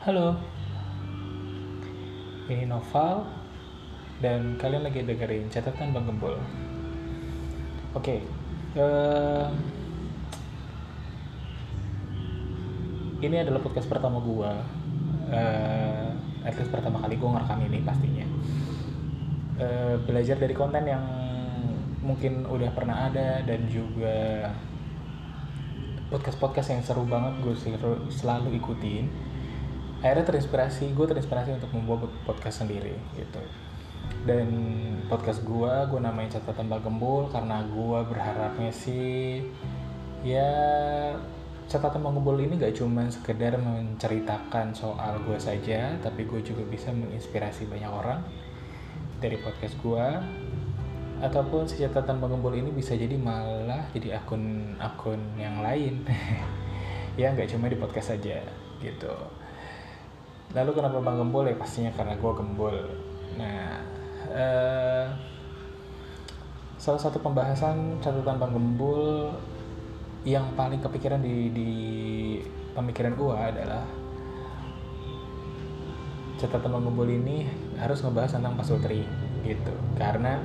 Halo, ini Noval dan kalian lagi dengerin catatan Bang Gembul. Oke, em, ini adalah podcast pertama gua. Eh, at least pertama kali gua ngerekam ini pastinya. Eh, belajar dari konten yang mungkin udah pernah ada dan juga podcast-podcast yang seru banget gue selalu ikutin akhirnya terinspirasi gue terinspirasi untuk membuat podcast sendiri gitu. Dan podcast gue gue namain catatan Mbak Gembul karena gue berharapnya sih ya catatan Mbak Gembul ini gak cuma sekedar menceritakan soal gue saja tapi gue juga bisa menginspirasi banyak orang dari podcast gue ataupun si catatan Bang Gembul ini bisa jadi malah jadi akun-akun yang lain. Ya nggak cuma di podcast saja gitu lalu kenapa Bang Gembul ya? Pastinya karena gue gembul. Nah eh, salah satu pembahasan catatan Bang Gembul yang paling kepikiran di, di pemikiran gue adalah catatan Bang Gembul ini harus ngebahas tentang pasutri gitu. Karena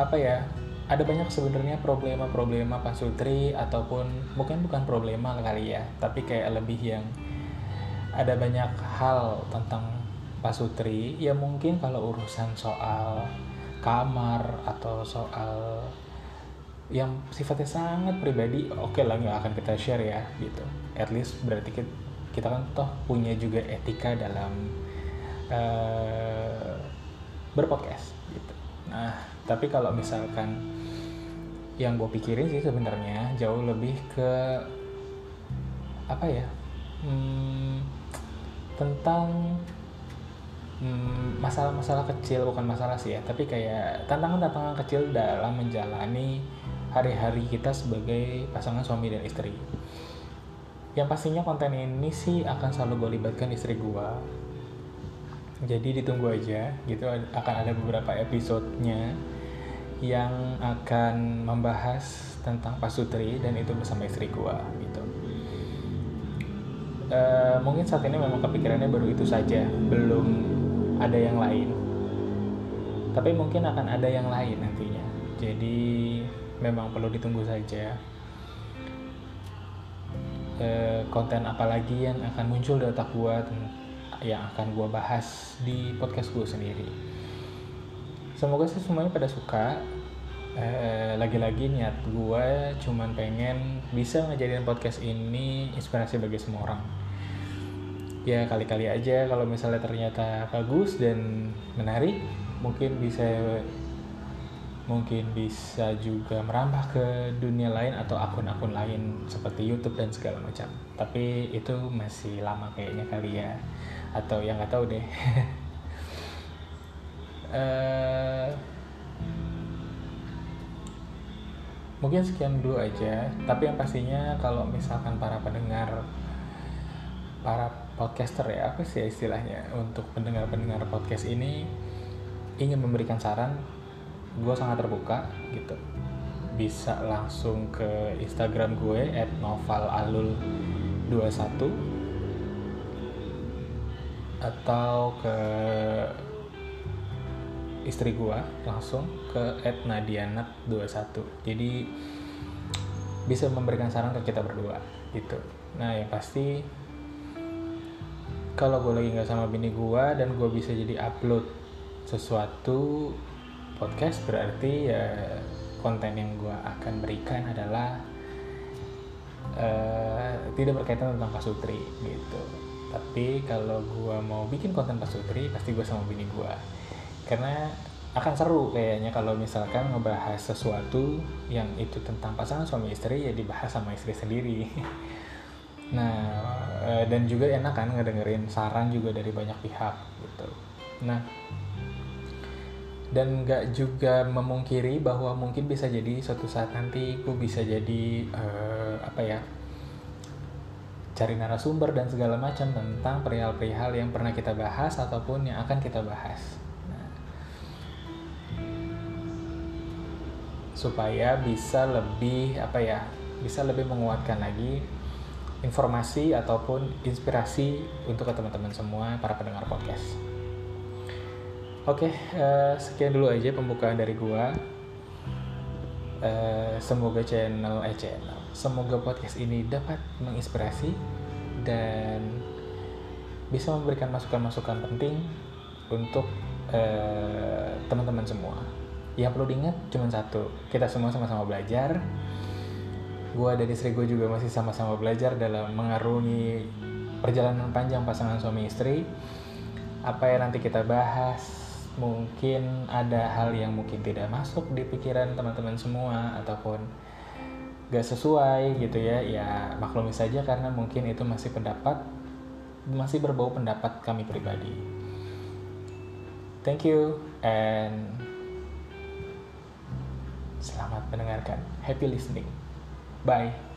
apa ya ada banyak sebenarnya problema-problema Pak Sutri ataupun mungkin bukan problema kali ya tapi kayak lebih yang ada banyak hal tentang Pak Sutri. Ya mungkin kalau urusan soal kamar atau soal yang sifatnya sangat pribadi oke okay lah nggak akan kita share ya gitu. At least berarti kita, kita kan toh punya juga etika dalam uh, berpodcast gitu. Nah tapi kalau misalkan yang gue pikirin sih sebenarnya jauh lebih ke apa ya hmm, tentang hmm, masalah-masalah hmm, kecil bukan masalah sih ya tapi kayak tantangan-tantangan kecil dalam menjalani hari-hari kita sebagai pasangan suami dan istri. Yang pastinya konten ini sih akan selalu gue libatkan istri gue jadi ditunggu aja gitu akan ada beberapa episodenya yang akan membahas tentang pasutri dan itu bersama istri gua gitu uh, mungkin saat ini memang kepikirannya baru itu saja belum ada yang lain. Tapi mungkin akan ada yang lain nantinya. Jadi memang perlu ditunggu saja. Uh, konten apa lagi yang akan muncul di otak gua yang akan gue bahas di podcast gue sendiri. Semoga sih semuanya pada suka. Eh, lagi-lagi niat gue cuman pengen bisa ngejadiin podcast ini inspirasi bagi semua orang ya kali-kali aja kalau misalnya ternyata bagus dan menarik mungkin bisa mungkin bisa juga merambah ke dunia lain atau akun-akun lain seperti YouTube dan segala macam. Tapi itu masih lama kayaknya kali ya, atau yang nggak tahu deh. uh, mungkin sekian dulu aja. Tapi yang pastinya kalau misalkan para pendengar, para podcaster ya apa sih istilahnya? Untuk pendengar-pendengar podcast ini ingin memberikan saran gue sangat terbuka gitu. Bisa langsung ke Instagram gue at novalalul21 atau ke istri gue langsung ke at nadianat21 jadi bisa memberikan saran ke kita berdua gitu. Nah yang pasti kalau gue lagi nggak sama bini gue dan gue bisa jadi upload sesuatu podcast berarti ya konten yang gue akan berikan adalah uh, tidak berkaitan tentang pasutri gitu. Tapi kalau gue mau bikin konten pasutri pasti gue sama bini gue karena akan seru kayaknya kalau misalkan ngebahas sesuatu yang itu tentang pasangan suami istri ya dibahas sama istri sendiri. Nah uh, dan juga enak kan ngedengerin saran juga dari banyak pihak gitu. Nah dan nggak juga memungkiri bahwa mungkin bisa jadi suatu saat nanti gue bisa jadi uh, apa ya cari narasumber dan segala macam tentang perihal-perihal yang pernah kita bahas ataupun yang akan kita bahas. Nah, supaya bisa lebih apa ya bisa lebih menguatkan lagi informasi ataupun inspirasi untuk teman-teman semua para pendengar podcast. Oke, uh, sekian dulu aja pembukaan dari gua. Uh, semoga channel eh channel, semoga podcast ini dapat menginspirasi dan bisa memberikan masukan-masukan penting untuk uh, teman-teman semua. Yang perlu diingat cuma satu, kita semua sama-sama belajar gue dan istri gue juga masih sama-sama belajar dalam mengarungi perjalanan panjang pasangan suami istri. Apa yang nanti kita bahas mungkin ada hal yang mungkin tidak masuk di pikiran teman-teman semua ataupun gak sesuai gitu ya. Ya maklumi saja karena mungkin itu masih pendapat masih berbau pendapat kami pribadi. Thank you and selamat mendengarkan. Happy listening Bye.